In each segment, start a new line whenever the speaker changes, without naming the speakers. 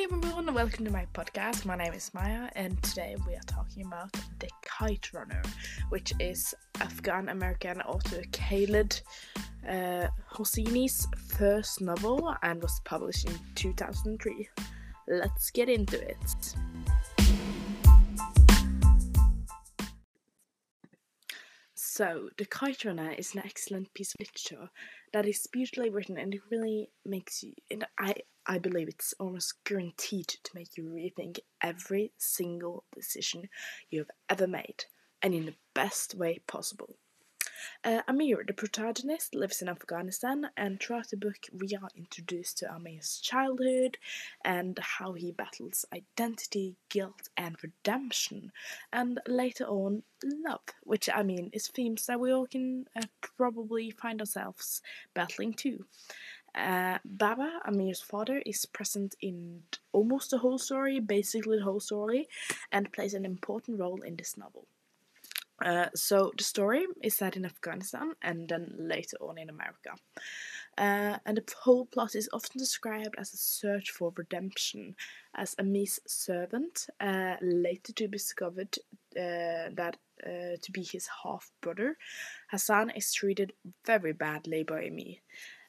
Hi everyone, welcome to my podcast. My name is Maya, and today we are talking about The Kite Runner, which is Afghan American author Khaled uh, Hosseini's first novel and was published in 2003. Let's get into it. So, The Kite Runner is an excellent piece of literature that is beautifully written and it really makes you. And I, I believe it's almost guaranteed to make you rethink every single decision you have ever made, and in the best way possible. Uh, Amir, the protagonist, lives in Afghanistan, and throughout the book, we are introduced to Amir's childhood and how he battles identity, guilt, and redemption, and later on, love, which I mean is themes that we all can uh, probably find ourselves battling too. Uh, Baba, Amir's father, is present in almost the whole story, basically the whole story, and plays an important role in this novel. Uh, so the story is set in Afghanistan and then later on in America. Uh, and the whole plot is often described as a search for redemption, as Amir's servant, uh, later to be discovered uh, that uh, to be his half brother, Hassan is treated very badly by Amir.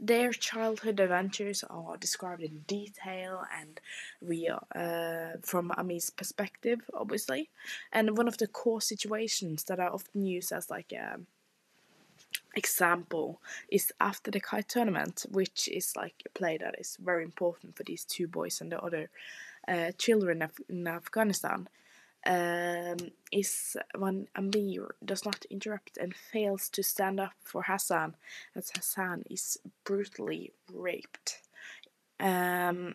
Their childhood adventures are described in detail and real uh, from Amir's perspective, obviously. And one of the core situations that are often used as like a example is after the kite tournament, which is like a play that is very important for these two boys and the other uh, children in Afghanistan um, is when Amir does not interrupt and fails to stand up for Hassan, as Hassan is brutally raped. Um,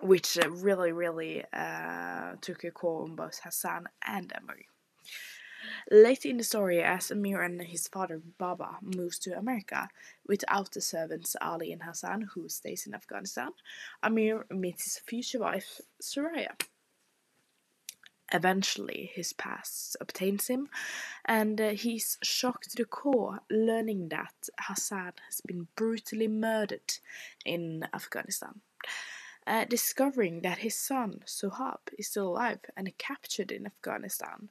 which really, really uh, took a call on both Hassan and Amir. Late in the story, as Amir and his father Baba moves to America without the servants Ali and Hassan, who stays in Afghanistan, Amir meets his future wife Soraya. Eventually, his past obtains him, and uh, he's shocked to the core learning that Hassan has been brutally murdered in Afghanistan. Uh, discovering that his son, Sohrab, is still alive and captured in Afghanistan,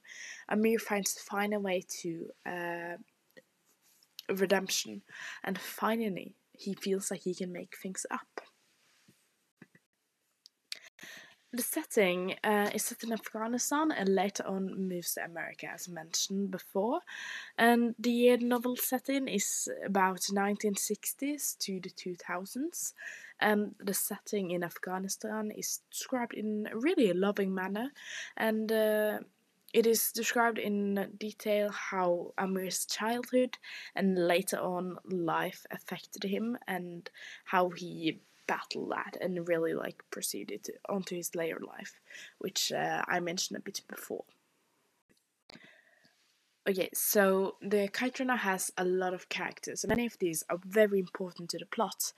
Amir finds to find a way to uh, redemption, and finally, he feels like he can make things up. The setting uh, is set in Afghanistan and later on moves to America, as mentioned before. And the novel setting is about 1960s to the 2000s. And the setting in Afghanistan is described in really a loving manner. And uh, it is described in detail how Amir's childhood and later on life affected him and how he battle that and really like proceeded onto his later life, which uh, I mentioned a bit before. Okay, so the Runner has a lot of characters, and many of these are very important to the plot.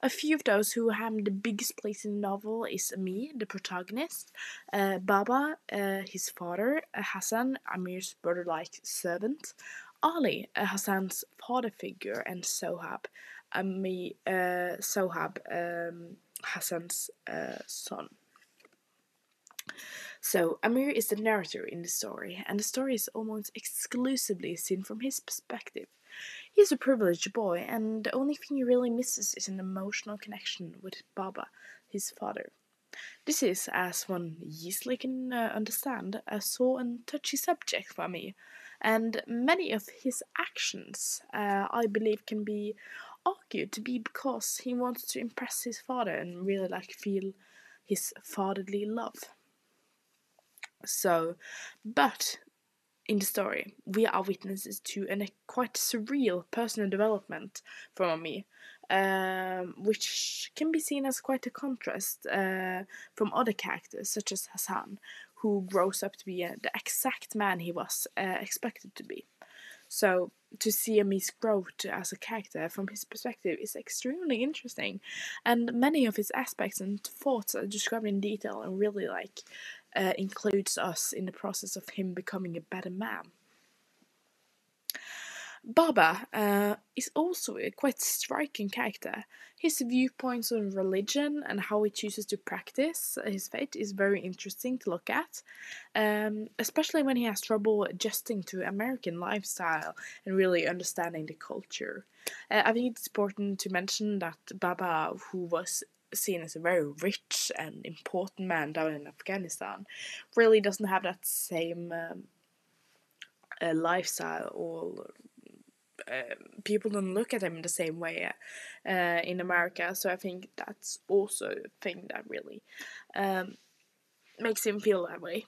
A few of those who have the biggest place in the novel is Amir, the protagonist, uh, Baba, uh, his father, uh, Hassan, Amir's brother-like servant, Ali, uh, Hassan's father figure, and Sohrab, Ami uh, Sohrab, um, Hassan's uh, son. So, Amir is the narrator in the story, and the story is almost exclusively seen from his perspective. He is a privileged boy, and the only thing he really misses is an emotional connection with Baba, his father. This is, as one easily can uh, understand, a sore and touchy subject for me, and many of his actions, uh, I believe, can be argued to be because he wants to impress his father and really like feel his fatherly love. So, but in the story, we are witnesses to a quite surreal personal development from me, um, which can be seen as quite a contrast uh, from other characters, such as Hassan, who grows up to be uh, the exact man he was uh, expected to be. So to see Amir's growth as a character from his perspective is extremely interesting, and many of his aspects and thoughts are described in detail and really like uh, includes us in the process of him becoming a better man. Baba uh, is also a quite striking character. His viewpoints on religion and how he chooses to practice his faith is very interesting to look at, um, especially when he has trouble adjusting to American lifestyle and really understanding the culture. Uh, I think it's important to mention that Baba, who was seen as a very rich and important man down in Afghanistan, really doesn't have that same um, uh, lifestyle or uh, people don't look at him the same way uh, in America. So I think that's also a thing that really um, makes him feel that way.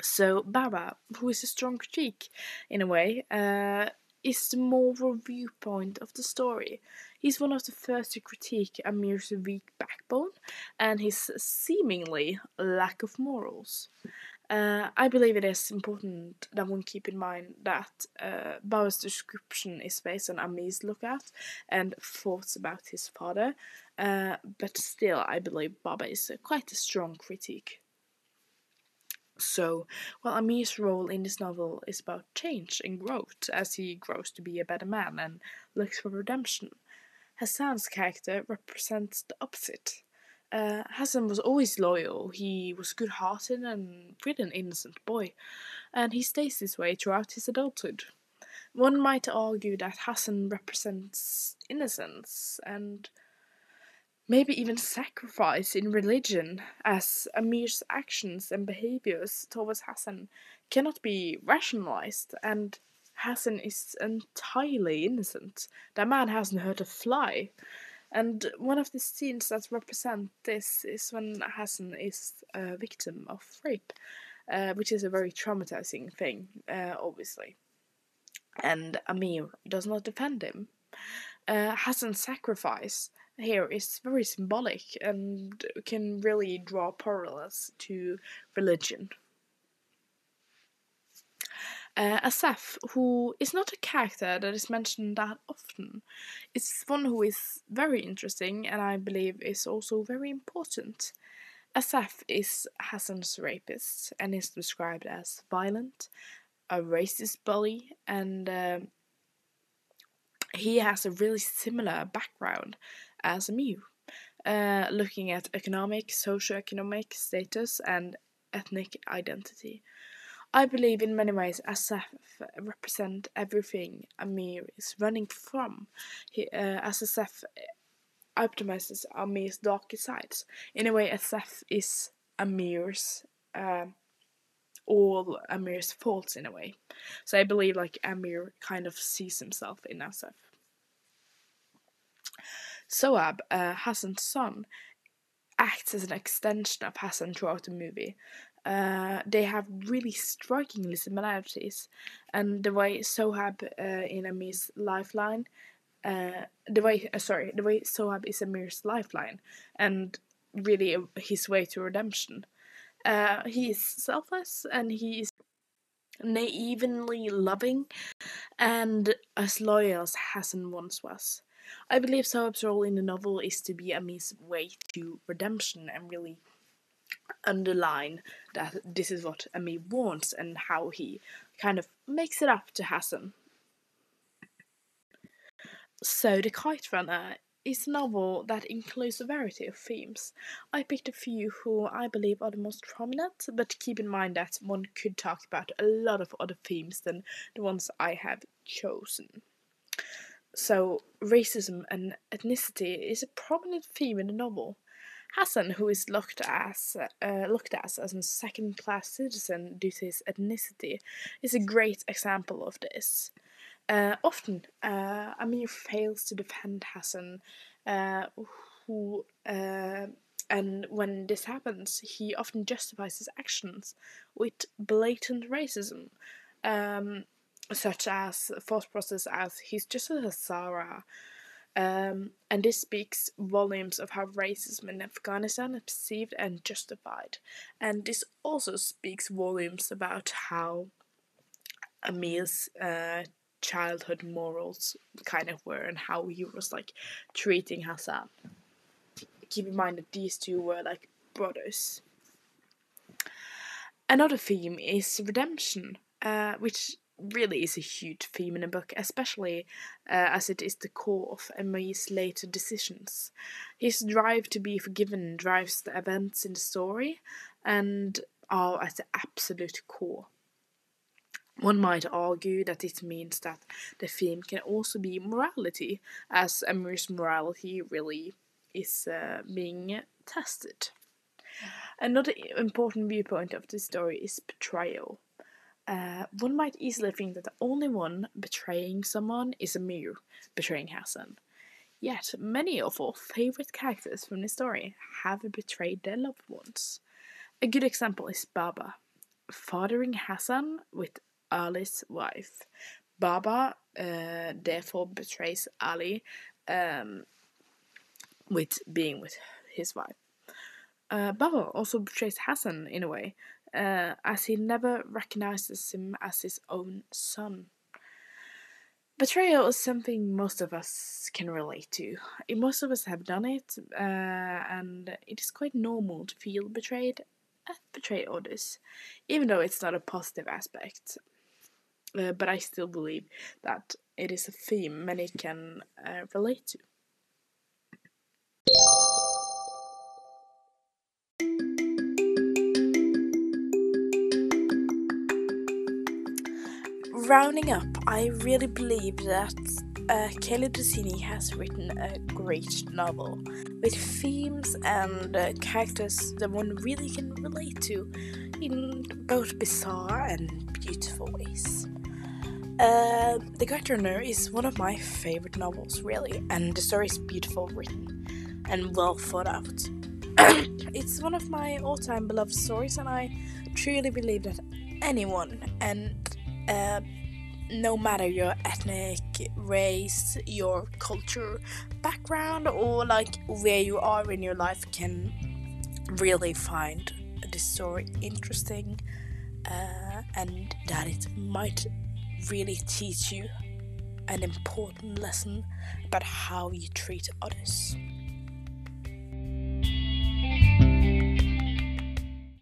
So Baba, who is a strong critique in a way, uh, is the moral viewpoint of the story. He's one of the first to critique Amir's weak backbone and his seemingly lack of morals. Uh, I believe it is important that one keep in mind that uh, Baba's description is based on Amir's lookout and thoughts about his father, uh, but still, I believe Baba is quite a strong critique. So, while Amir's role in this novel is about change and growth as he grows to be a better man and looks for redemption, Hassan's character represents the opposite. Uh, Hassan was always loyal, he was good hearted and pretty an innocent boy, and he stays this way throughout his adulthood. One might argue that Hassan represents innocence and maybe even sacrifice in religion, as Amir's actions and behaviors towards Hassan cannot be rationalized, and Hassan is entirely innocent. That man hasn't hurt a fly. And one of the scenes that represent this is when Hassan is a victim of rape, uh, which is a very traumatizing thing, uh, obviously. And Amir does not defend him. Uh, Hassan's sacrifice here is very symbolic and can really draw parallels to religion. Uh, Assef, who is not a character that is mentioned that often, is one who is very interesting and I believe is also very important. Assef is Hassan's rapist and is described as violent, a racist bully, and uh, he has a really similar background as Amir, uh, looking at economic, socio-economic status, and ethnic identity. I believe in many ways Assef represent everything Amir is running from. He, uh, Assef optimizes Amir's darker sides. In a way, Assef is Amir's uh, all Amir's faults in a way. So I believe like Amir kind of sees himself in Assef. Sohrab, uh, Hassan's son, acts as an extension of Hassan throughout the movie. Uh, they have really strikingly similarities, and the way Sohrab uh, in Amir's lifeline, uh, the way uh, sorry, the way Sohrab is Amir's lifeline, and really his way to redemption. Uh, he is selfless and he is naively loving, and as loyal as Hassan once was. I believe Sohrab's role in the novel is to be Amir's way to redemption and really underline that this is what Amir wants and how he kind of makes it up to Hassan. So, The Kite Runner is a novel that includes a variety of themes. I picked a few who I believe are the most prominent, but keep in mind that one could talk about a lot of other themes than the ones I have chosen. So, racism and ethnicity is a prominent theme in the novel. Hassan, who is looked as uh, looked at as a second-class citizen due to his ethnicity, is a great example of this. Uh, often, uh, Amir fails to defend Hassan, uh, who, uh, and when this happens, he often justifies his actions with blatant racism, um, such as thought process as he's just a Hazara um, and this speaks volumes of how racism in Afghanistan is perceived and justified. And this also speaks volumes about how Amir's uh, childhood morals kind of were and how he was like treating Hassan. Keep in mind that these two were like brothers. Another theme is redemption, uh, which really is a huge theme in the book, especially uh, as it is the core of Amir's later decisions. His drive to be forgiven drives the events in the story and are at the absolute core. One might argue that it means that the theme can also be morality, as Amir's morality really is uh, being tested. Another important viewpoint of the story is betrayal. Uh, one might easily think that the only one betraying someone is Amir betraying Hassan. Yet, many of our favorite characters from the story have betrayed their loved ones. A good example is Baba, fathering Hassan with Ali's wife. Baba uh, therefore betrays Ali um, with being with his wife. Uh, Baba also betrays Hassan in a way, uh, as he never recognizes him as his own son. Betrayal is something most of us can relate to. Most of us have done it, uh, and it is quite normal to feel betrayed and betray others, even though it's not a positive aspect. Uh, but I still believe that it is a theme many can uh, relate to. Rounding up, I really believe that uh, Khaled Hosseini has written a great novel with themes and uh, characters that one really can relate to in both bizarre and beautiful ways. Uh, the Runner is one of my favorite novels, really, and the story is beautiful written and well thought out. it's one of my all time beloved stories, and I truly believe that anyone and uh, no matter your ethnic race, your culture, background, or like where you are in your life, can really find this story interesting uh, and that it might really teach you an important lesson about how you treat others.